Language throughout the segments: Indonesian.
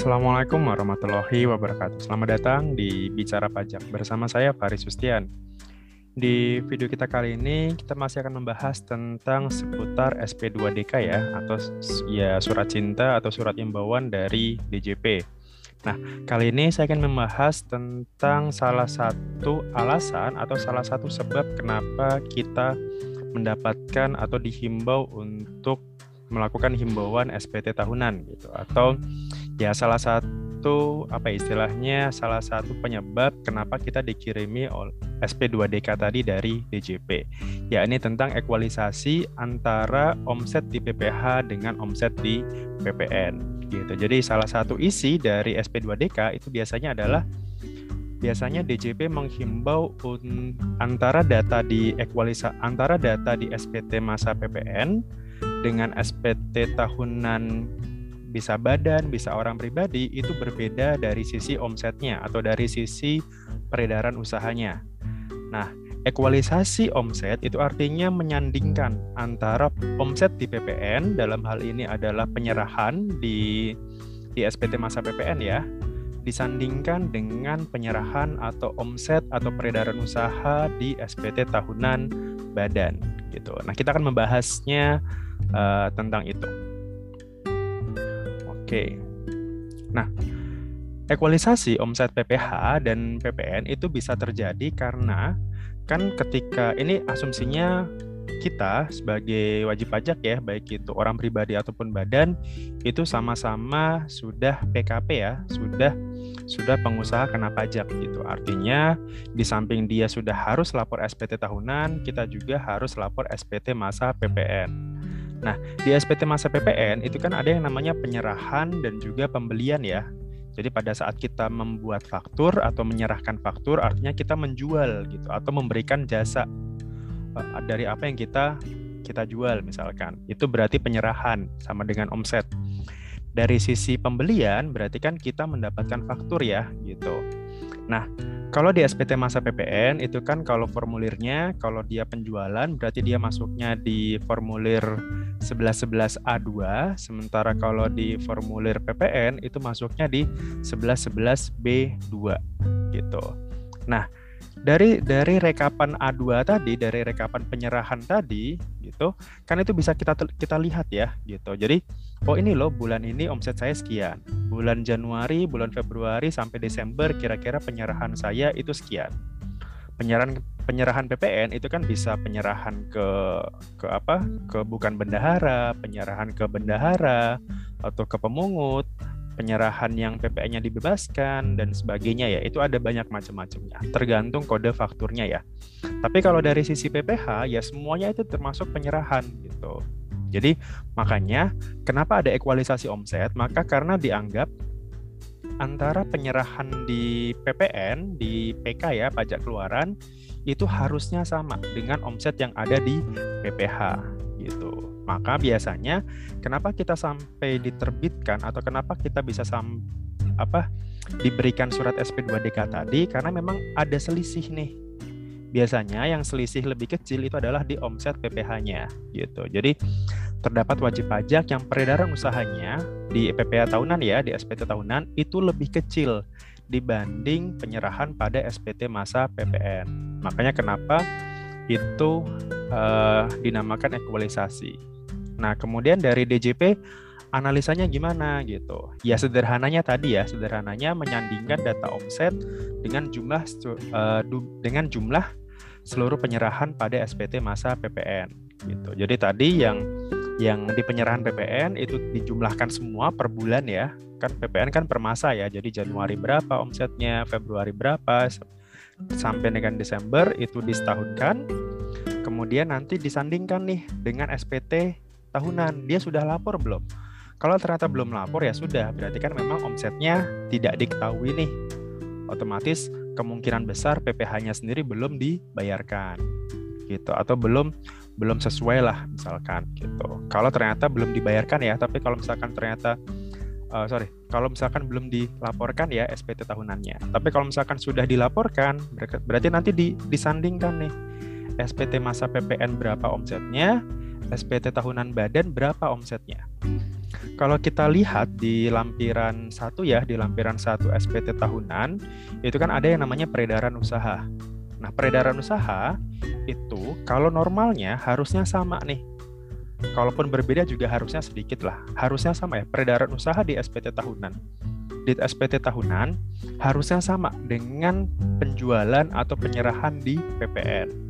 Assalamualaikum warahmatullahi wabarakatuh. Selamat datang di Bicara Pajak bersama saya Faris Sustian. Di video kita kali ini kita masih akan membahas tentang seputar SP2DK ya atau ya surat cinta atau surat imbauan dari DJP. Nah, kali ini saya akan membahas tentang salah satu alasan atau salah satu sebab kenapa kita mendapatkan atau dihimbau untuk melakukan himbauan SPT tahunan gitu atau ya salah satu apa istilahnya salah satu penyebab kenapa kita dikirimi SP2DK tadi dari DJP yakni tentang ekualisasi antara omset di PPH dengan omset di PPN gitu. Jadi salah satu isi dari SP2DK itu biasanya adalah biasanya DJP menghimbau antara data di ekualisa antara data di SPT masa PPN dengan SPT tahunan bisa badan, bisa orang pribadi itu berbeda dari sisi omsetnya atau dari sisi peredaran usahanya. Nah, ekualisasi omset itu artinya menyandingkan antara omset di PPN dalam hal ini adalah penyerahan di di SPT masa PPN ya disandingkan dengan penyerahan atau omset atau peredaran usaha di SPT tahunan badan gitu. Nah, kita akan membahasnya uh, tentang itu. Oke. Nah, ekualisasi omset PPH dan PPN itu bisa terjadi karena kan ketika ini asumsinya kita sebagai wajib pajak ya, baik itu orang pribadi ataupun badan, itu sama-sama sudah PKP ya, sudah sudah pengusaha kena pajak gitu. Artinya di samping dia sudah harus lapor SPT tahunan, kita juga harus lapor SPT masa PPN. Nah, di SPT masa PPN itu kan ada yang namanya penyerahan dan juga pembelian ya. Jadi pada saat kita membuat faktur atau menyerahkan faktur artinya kita menjual gitu atau memberikan jasa uh, dari apa yang kita kita jual misalkan. Itu berarti penyerahan sama dengan omset. Dari sisi pembelian berarti kan kita mendapatkan faktur ya gitu. Nah, kalau di SPT masa PPN itu kan kalau formulirnya kalau dia penjualan berarti dia masuknya di formulir 1111A2 sementara kalau di formulir PPN itu masuknya di 1111B2 gitu. Nah, dari dari rekapan A2 tadi, dari rekapan penyerahan tadi gitu, kan itu bisa kita kita lihat ya gitu. Jadi, oh ini loh bulan ini omset saya sekian. Bulan Januari, bulan Februari sampai Desember kira-kira penyerahan saya itu sekian. Penyerahan penyerahan PPN itu kan bisa penyerahan ke ke apa? ke bukan bendahara, penyerahan ke bendahara atau ke pemungut penyerahan yang PPN-nya dibebaskan dan sebagainya ya itu ada banyak macam-macamnya tergantung kode fakturnya ya. Tapi kalau dari sisi PPH ya semuanya itu termasuk penyerahan gitu. Jadi makanya kenapa ada ekualisasi omset? Maka karena dianggap antara penyerahan di PPN di PK ya pajak keluaran itu harusnya sama dengan omset yang ada di PPH maka biasanya kenapa kita sampai diterbitkan atau kenapa kita bisa sam apa diberikan surat SP2DK tadi karena memang ada selisih nih. Biasanya yang selisih lebih kecil itu adalah di omset PPH-nya gitu. Jadi terdapat wajib pajak yang peredaran usahanya di PPH tahunan ya, di SPT tahunan itu lebih kecil dibanding penyerahan pada SPT masa PPN. Makanya kenapa itu uh, dinamakan ekualisasi. Nah, kemudian dari DJP analisanya gimana gitu. Ya sederhananya tadi ya, sederhananya menyandingkan data omset dengan jumlah uh, dengan jumlah seluruh penyerahan pada SPT masa PPN gitu. Jadi tadi yang yang di penyerahan PPN itu dijumlahkan semua per bulan ya. Kan PPN kan per masa ya. Jadi Januari berapa omsetnya, Februari berapa sampai dengan Desember itu disetahunkan. Kemudian nanti disandingkan nih dengan SPT tahunan. Dia sudah lapor belum? Kalau ternyata belum lapor ya sudah. Berarti kan memang omsetnya tidak diketahui nih. Otomatis kemungkinan besar PPh-nya sendiri belum dibayarkan. Gitu. Atau belum belum sesuai lah misalkan. Gitu. Kalau ternyata belum dibayarkan ya tapi kalau misalkan ternyata uh, sorry kalau misalkan belum dilaporkan ya SPT tahunannya. Tapi kalau misalkan sudah dilaporkan berarti nanti di, disandingkan nih SPT masa PPN berapa omsetnya SPT tahunan badan berapa omsetnya. kalau kita lihat di lampiran satu ya, di lampiran satu SPT tahunan, itu kan ada yang namanya peredaran usaha. Nah, peredaran usaha itu kalau normalnya harusnya sama nih. Kalaupun berbeda juga harusnya sedikit lah. Harusnya sama ya, peredaran usaha di SPT tahunan. Di SPT tahunan harusnya sama dengan penjualan atau penyerahan di PPN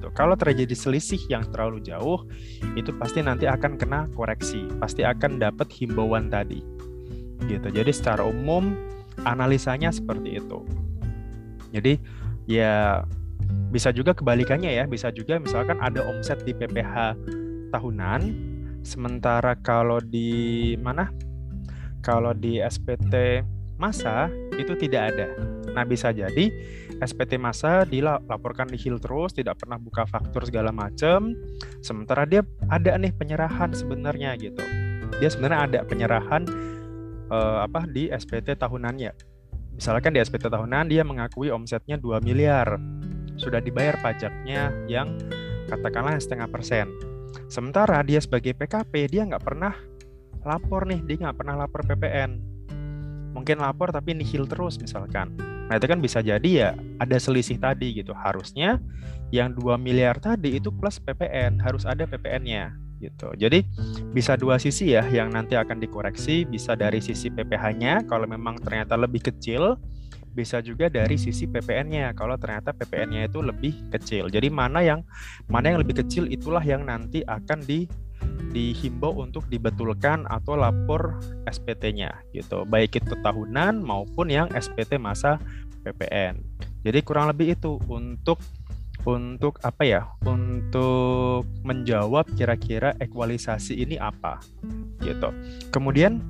gitu. Kalau terjadi selisih yang terlalu jauh, itu pasti nanti akan kena koreksi, pasti akan dapat himbauan tadi. Gitu. Jadi secara umum analisanya seperti itu. Jadi ya bisa juga kebalikannya ya, bisa juga misalkan ada omset di PPH tahunan, sementara kalau di mana? Kalau di SPT masa itu tidak ada. Nah, bisa jadi SPT masa dilaporkan di Hill terus, tidak pernah buka faktur segala macam. Sementara dia ada nih penyerahan sebenarnya gitu. Dia sebenarnya ada penyerahan uh, apa di SPT tahunannya. Misalkan di SPT tahunan dia mengakui omsetnya 2 miliar. Sudah dibayar pajaknya yang katakanlah setengah persen. Sementara dia sebagai PKP dia nggak pernah lapor nih, dia nggak pernah lapor PPN. Mungkin lapor tapi nihil terus misalkan Nah itu kan bisa jadi ya ada selisih tadi gitu. Harusnya yang 2 miliar tadi itu plus PPN, harus ada PPN-nya gitu. Jadi bisa dua sisi ya yang nanti akan dikoreksi, bisa dari sisi PPh-nya kalau memang ternyata lebih kecil, bisa juga dari sisi PPN-nya kalau ternyata PPN-nya itu lebih kecil. Jadi mana yang mana yang lebih kecil itulah yang nanti akan di dihimbau untuk dibetulkan atau lapor SPT-nya gitu. Baik itu tahunan maupun yang SPT masa PPN. Jadi kurang lebih itu untuk untuk apa ya? Untuk menjawab kira-kira ekualisasi ini apa gitu. Kemudian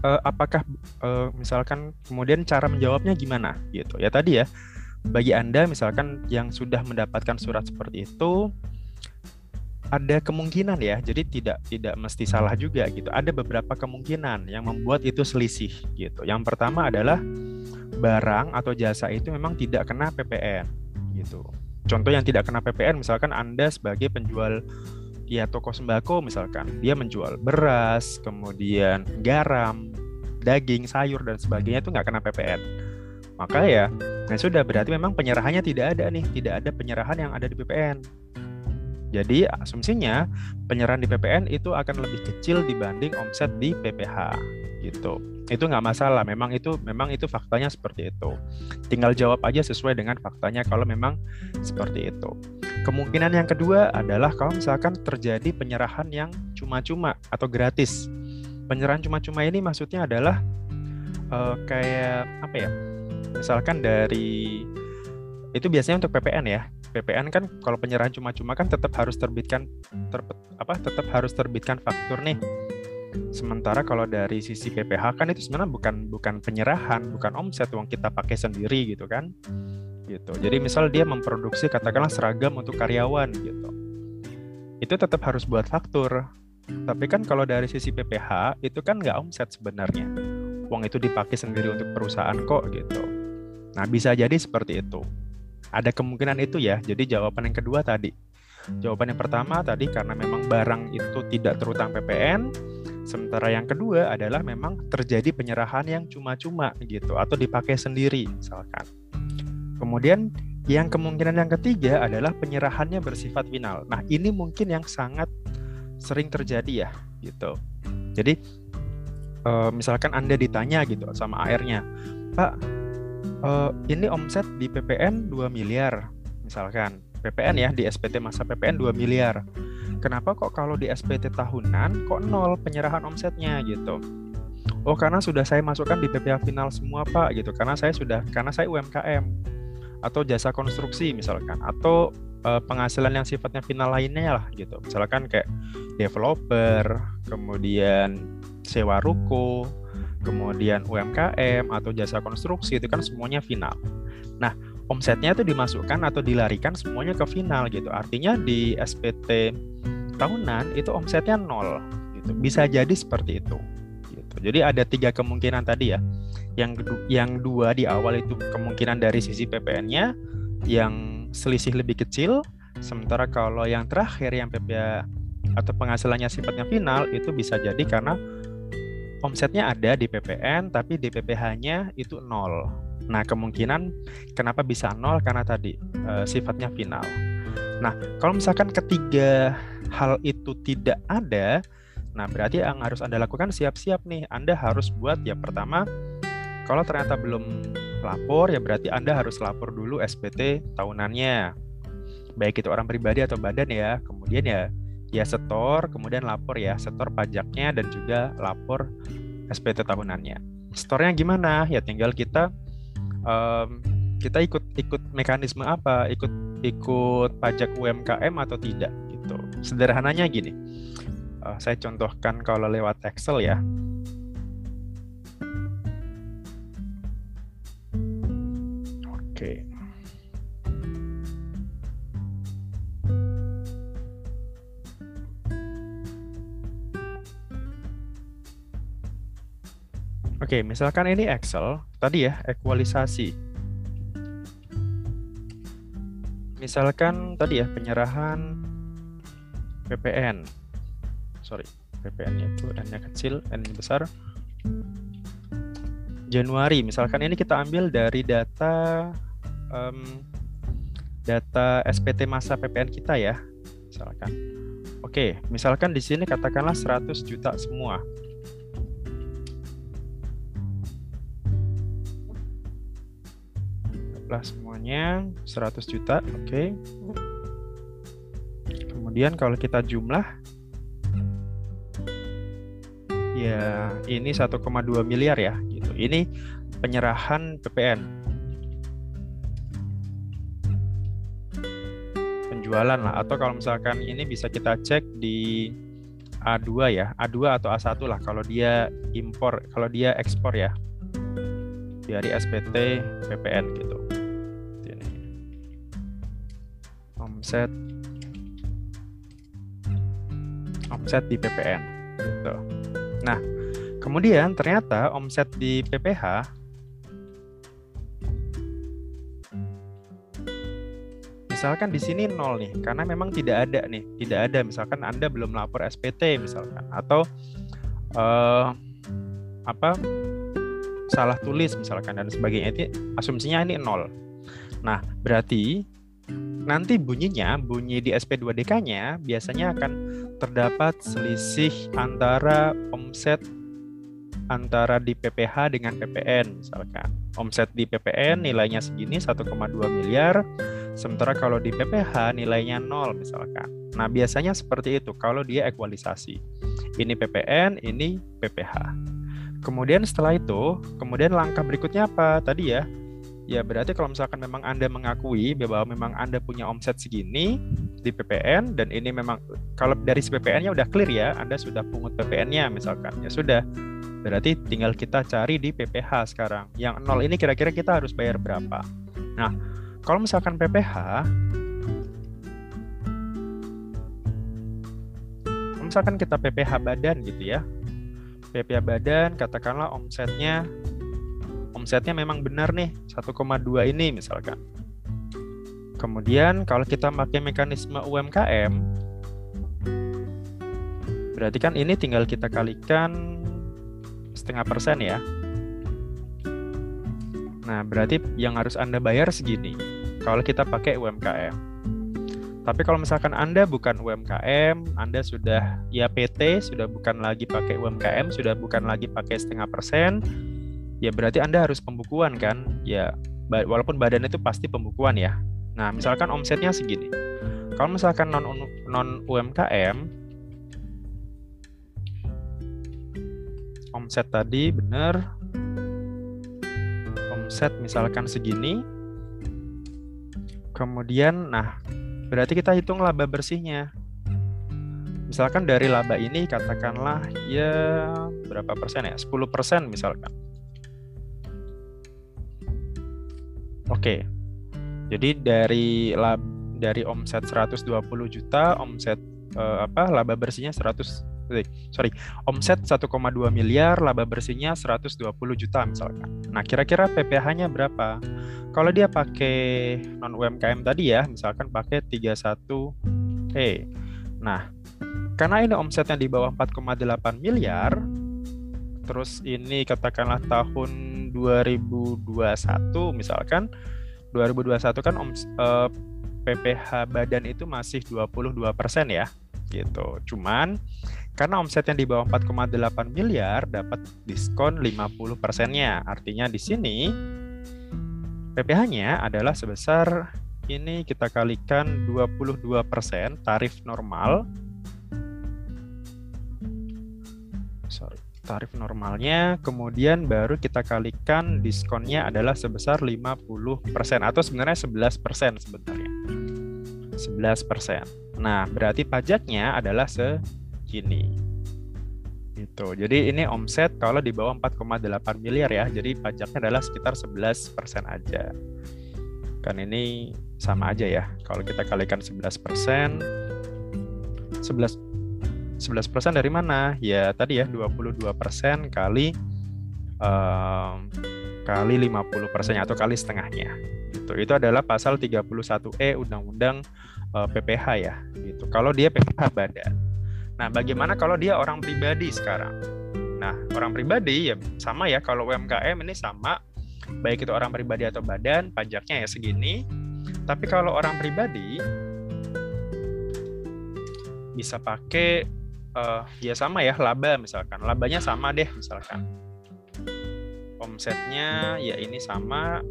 eh, apakah eh, misalkan kemudian cara menjawabnya gimana gitu. Ya tadi ya bagi Anda misalkan yang sudah mendapatkan surat seperti itu ada kemungkinan ya, jadi tidak tidak mesti salah juga gitu. Ada beberapa kemungkinan yang membuat itu selisih gitu. Yang pertama adalah barang atau jasa itu memang tidak kena PPN gitu. Contoh yang tidak kena PPN misalkan Anda sebagai penjual ya toko sembako misalkan, dia menjual beras, kemudian garam, daging, sayur dan sebagainya itu nggak kena PPN. Maka ya, nah sudah berarti memang penyerahannya tidak ada nih, tidak ada penyerahan yang ada di PPN jadi asumsinya penyerahan di PPN itu akan lebih kecil dibanding omset di PPH gitu. Itu nggak masalah, memang itu memang itu faktanya seperti itu. Tinggal jawab aja sesuai dengan faktanya kalau memang seperti itu. Kemungkinan yang kedua adalah kalau misalkan terjadi penyerahan yang cuma-cuma atau gratis. Penyerahan cuma-cuma ini maksudnya adalah uh, kayak apa ya? Misalkan dari itu biasanya untuk PPN ya PPN kan kalau penyerahan cuma-cuma kan tetap harus terbitkan ter, apa tetap harus terbitkan faktur nih. Sementara kalau dari sisi PPH kan itu sebenarnya bukan bukan penyerahan, bukan omset uang kita pakai sendiri gitu kan. Gitu. Jadi misal dia memproduksi katakanlah seragam untuk karyawan gitu. Itu tetap harus buat faktur. Tapi kan kalau dari sisi PPH itu kan nggak omset sebenarnya. Uang itu dipakai sendiri untuk perusahaan kok gitu. Nah, bisa jadi seperti itu. Ada kemungkinan itu ya. Jadi jawaban yang kedua tadi. Jawaban yang pertama tadi karena memang barang itu tidak terutang PPN, sementara yang kedua adalah memang terjadi penyerahan yang cuma-cuma gitu atau dipakai sendiri misalkan. Kemudian yang kemungkinan yang ketiga adalah penyerahannya bersifat final. Nah, ini mungkin yang sangat sering terjadi ya gitu. Jadi eh, misalkan Anda ditanya gitu sama AR-nya, "Pak, uh, ini omset di PPN 2 miliar misalkan. PPN ya di SPT masa PPN 2 miliar. Kenapa kok kalau di SPT tahunan kok nol penyerahan omsetnya gitu? Oh karena sudah saya masukkan di PPH final semua pak gitu. Karena saya sudah karena saya UMKM atau jasa konstruksi misalkan. Atau uh, penghasilan yang sifatnya final lainnya lah gitu. Misalkan kayak developer kemudian sewa ruko kemudian UMKM atau jasa konstruksi itu kan semuanya final. Nah, omsetnya itu dimasukkan atau dilarikan semuanya ke final gitu. Artinya di SPT tahunan itu omsetnya nol gitu. Bisa jadi seperti itu. Gitu. Jadi ada tiga kemungkinan tadi ya. Yang yang dua di awal itu kemungkinan dari sisi PPN-nya yang selisih lebih kecil, sementara kalau yang terakhir yang PPA atau penghasilannya sifatnya final itu bisa jadi karena omsetnya ada di PPN tapi di PPh-nya itu nol. Nah, kemungkinan kenapa bisa nol karena tadi e, sifatnya final. Nah, kalau misalkan ketiga hal itu tidak ada, nah berarti yang harus Anda lakukan siap-siap nih. Anda harus buat ya pertama kalau ternyata belum lapor ya berarti Anda harus lapor dulu SPT tahunannya. Baik itu orang pribadi atau badan ya. Kemudian ya ya setor, kemudian lapor ya, setor pajaknya dan juga lapor SPT tahunannya. Setornya gimana? Ya tinggal kita um, kita ikut ikut mekanisme apa, ikut ikut pajak UMKM atau tidak gitu. Sederhananya gini, uh, saya contohkan kalau lewat Excel ya. Oke. Okay. Oke, misalkan ini Excel, tadi ya, ekualisasi. Misalkan tadi ya, penyerahan PPN. Sorry, PPN-nya itu N-nya kecil, N-nya besar. Januari, misalkan ini kita ambil dari data um, data SPT masa PPN kita ya, misalkan. Oke, misalkan di sini katakanlah 100 juta semua. Lah semuanya 100 juta, oke. Okay. Kemudian kalau kita jumlah ya ini 1,2 miliar ya gitu. Ini penyerahan PPN. Penjualan lah atau kalau misalkan ini bisa kita cek di A2 ya, A2 atau A1 lah kalau dia impor, kalau dia ekspor ya dari SPT PPN gitu. Omset omset di PPN gitu. Nah, kemudian ternyata omset di PPH misalkan di sini nol nih karena memang tidak ada nih tidak ada. Misalkan anda belum lapor SPT misalkan. Atau uh, apa salah tulis misalkan dan sebagainya. Itu asumsinya ini nol. Nah, berarti nanti bunyinya, bunyi di SP2DK-nya biasanya akan terdapat selisih antara omset antara di PPH dengan PPN misalkan. Omset di PPN nilainya segini 1,2 miliar, sementara kalau di PPH nilainya nol misalkan. Nah, biasanya seperti itu kalau dia ekualisasi. Ini PPN, ini PPH. Kemudian setelah itu, kemudian langkah berikutnya apa? Tadi ya, ya berarti kalau misalkan memang Anda mengakui bahwa memang Anda punya omset segini di PPN dan ini memang kalau dari PPN-nya udah clear ya, Anda sudah pungut PPN-nya misalkan. Ya sudah. Berarti tinggal kita cari di PPH sekarang. Yang nol ini kira-kira kita harus bayar berapa? Nah, kalau misalkan PPH misalkan kita PPH badan gitu ya PPA badan katakanlah omsetnya omsetnya memang benar nih 1,2 ini misalkan. Kemudian kalau kita pakai mekanisme UMKM berarti kan ini tinggal kita kalikan setengah persen ya. Nah, berarti yang harus Anda bayar segini kalau kita pakai UMKM. Tapi kalau misalkan Anda bukan UMKM, Anda sudah ya PT, sudah bukan lagi pakai UMKM, sudah bukan lagi pakai setengah persen, ya berarti Anda harus pembukuan kan? Ya walaupun badan itu pasti pembukuan ya. Nah, misalkan omsetnya segini. Kalau misalkan non non UMKM omset tadi benar omset misalkan segini. Kemudian nah Berarti kita hitung laba bersihnya. Misalkan dari laba ini katakanlah ya berapa persen ya? 10 persen misalkan. Oke. Jadi dari lab dari omset 120 juta, omset eh, apa laba bersihnya 100 Eh, sorry, omset 1,2 miliar, laba bersihnya 120 juta misalkan. Nah, kira-kira PPh-nya berapa? Kalau dia pakai non UMKM tadi ya, misalkan pakai 31 E. Nah, karena ini omsetnya di bawah 4,8 miliar, terus ini katakanlah tahun 2021 misalkan 2021 kan om, eh, PPH badan itu masih 22% ya gitu. Cuman karena omsetnya di bawah 4,8 miliar dapat diskon 50 persennya. Artinya di sini PPH-nya adalah sebesar ini kita kalikan 22 persen tarif normal. Tarif normalnya, kemudian baru kita kalikan diskonnya adalah sebesar 50 persen atau sebenarnya 11 persen sebenarnya. 11 persen. Nah, berarti pajaknya adalah se segini. Gitu. Jadi ini omset kalau di bawah 4,8 miliar ya. Jadi pajaknya adalah sekitar 11% aja. Kan ini sama aja ya. Kalau kita kalikan 11%, 11 11% dari mana? Ya tadi ya 22% kali um, kali 50 persennya atau kali setengahnya. Gitu. Itu adalah pasal 31E Undang-Undang uh, PPH ya. Gitu. Kalau dia PPH badan. Nah, bagaimana kalau dia orang pribadi sekarang? Nah, orang pribadi ya sama ya kalau UMKM ini sama baik itu orang pribadi atau badan, pajaknya ya segini. Tapi kalau orang pribadi bisa pakai uh, ya sama ya laba misalkan. Labanya sama deh misalkan. Omsetnya ya ini sama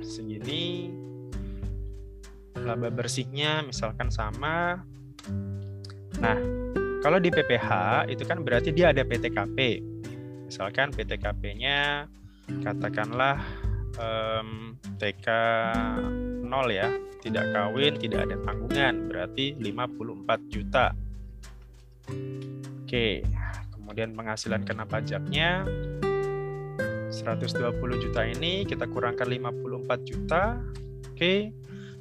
segini. Laba bersihnya misalkan sama. Nah, kalau di PPH itu kan berarti dia ada PTKP. Misalkan PTKP-nya katakanlah um, TK 0 ya, tidak kawin, tidak ada tanggungan, berarti 54 juta. Oke, kemudian penghasilan kena pajaknya. 120 juta ini kita kurangkan 54 juta. Oke,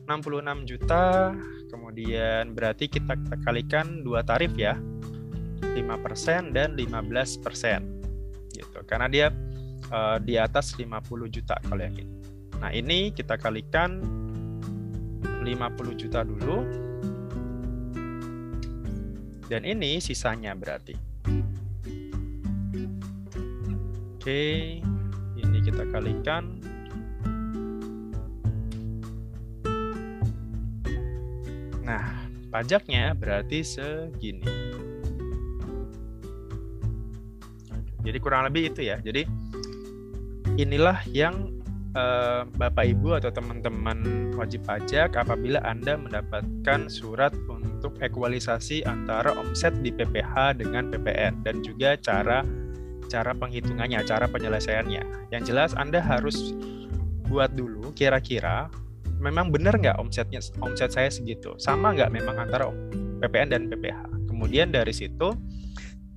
66 juta. Kemudian berarti kita, kalikan dua tarif ya. 5% dan 15% gitu karena dia uh, di atas 50 juta kalau yang ini. Nah ini kita kalikan 50 juta dulu dan ini sisanya berarti oke ini kita kalikan Nah, pajaknya berarti segini. Jadi kurang lebih itu ya. Jadi inilah yang uh, Bapak Ibu atau teman-teman wajib pajak apabila Anda mendapatkan surat ekualisasi antara omset di PPH dengan PPN dan juga cara cara penghitungannya, cara penyelesaiannya. Yang jelas Anda harus buat dulu kira-kira memang benar nggak omsetnya omset saya segitu? Sama nggak memang antara PPN dan PPH kemudian dari situ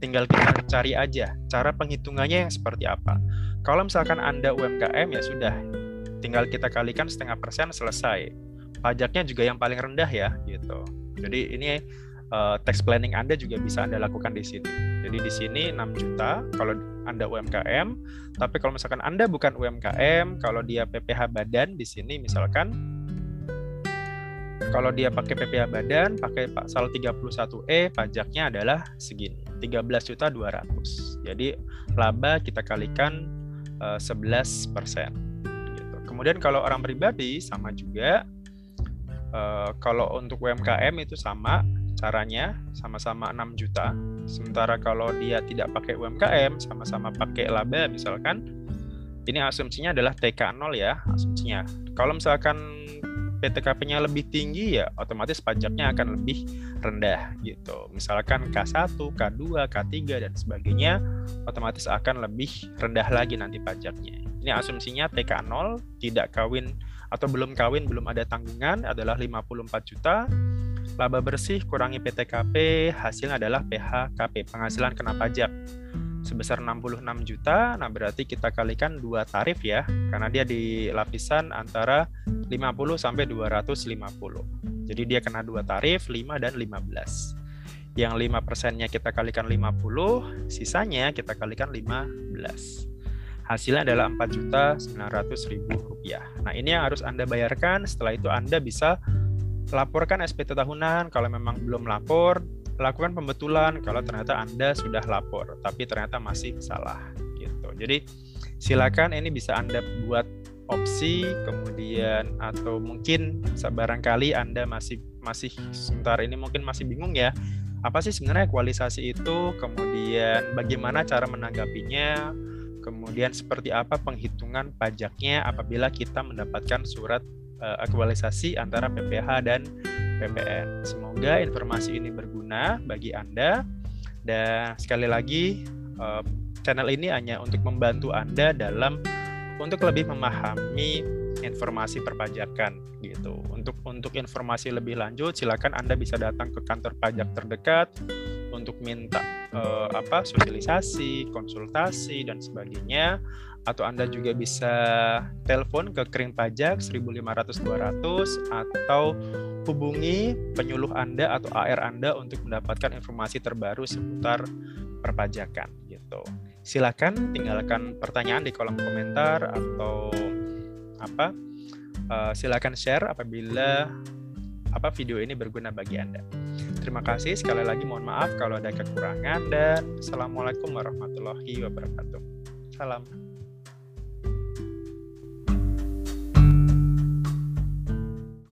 tinggal kita cari aja cara penghitungannya yang seperti apa. Kalau misalkan anda UMKM ya sudah. Tinggal kita kalikan setengah persen selesai. Pajaknya juga yang paling rendah ya gitu jadi ini uh, tax planning anda juga bisa anda lakukan di sini jadi di sini 6 juta kalau anda UMKM tapi kalau misalkan anda bukan UMKM kalau dia PPH badan di sini misalkan kalau dia pakai PPh badan, pakai pasal 31E, pajaknya adalah segini, 13.200. Jadi laba kita kalikan uh, 11%. Gitu. Kemudian kalau orang pribadi sama juga. Uh, kalau untuk UMKM itu sama caranya, sama-sama 6 juta. Sementara kalau dia tidak pakai UMKM, sama-sama pakai laba misalkan, ini asumsinya adalah TK0 ya, asumsinya. Kalau misalkan PTKP-nya lebih tinggi ya otomatis pajaknya akan lebih rendah gitu. Misalkan K1, K2, K3 dan sebagainya otomatis akan lebih rendah lagi nanti pajaknya. Ini asumsinya TK0 tidak kawin atau belum kawin belum ada tanggungan adalah 54 juta. Laba bersih kurangi PTKP hasilnya adalah PHKP penghasilan kena pajak sebesar 66 juta. Nah, berarti kita kalikan dua tarif ya, karena dia di lapisan antara 50 sampai 250. Jadi dia kena dua tarif, 5 dan 15. Yang 5 persennya kita kalikan 50, sisanya kita kalikan 15. Hasilnya adalah 4 juta 900 ribu rupiah. Nah, ini yang harus Anda bayarkan. Setelah itu Anda bisa laporkan SPT tahunan. Kalau memang belum lapor, lakukan pembetulan kalau ternyata Anda sudah lapor tapi ternyata masih salah gitu. Jadi silakan ini bisa Anda buat opsi kemudian atau mungkin barangkali Anda masih masih sebentar ini mungkin masih bingung ya apa sih sebenarnya equalisasi itu kemudian bagaimana cara menanggapinya kemudian seperti apa penghitungan pajaknya apabila kita mendapatkan surat uh, aktualisasi antara PPH dan PPN. Semoga informasi ini berguna bagi Anda dan sekali lagi uh, channel ini hanya untuk membantu Anda dalam untuk lebih memahami informasi perpajakan gitu. Untuk untuk informasi lebih lanjut silakan Anda bisa datang ke kantor pajak terdekat untuk minta uh, apa sosialisasi, konsultasi dan sebagainya atau Anda juga bisa telepon ke Kering Pajak 1500 200 atau hubungi penyuluh Anda atau AR Anda untuk mendapatkan informasi terbaru seputar perpajakan gitu. Silakan tinggalkan pertanyaan di kolom komentar atau apa uh, silakan share apabila apa video ini berguna bagi Anda. Terima kasih sekali lagi mohon maaf kalau ada kekurangan dan Assalamualaikum warahmatullahi wabarakatuh. Salam.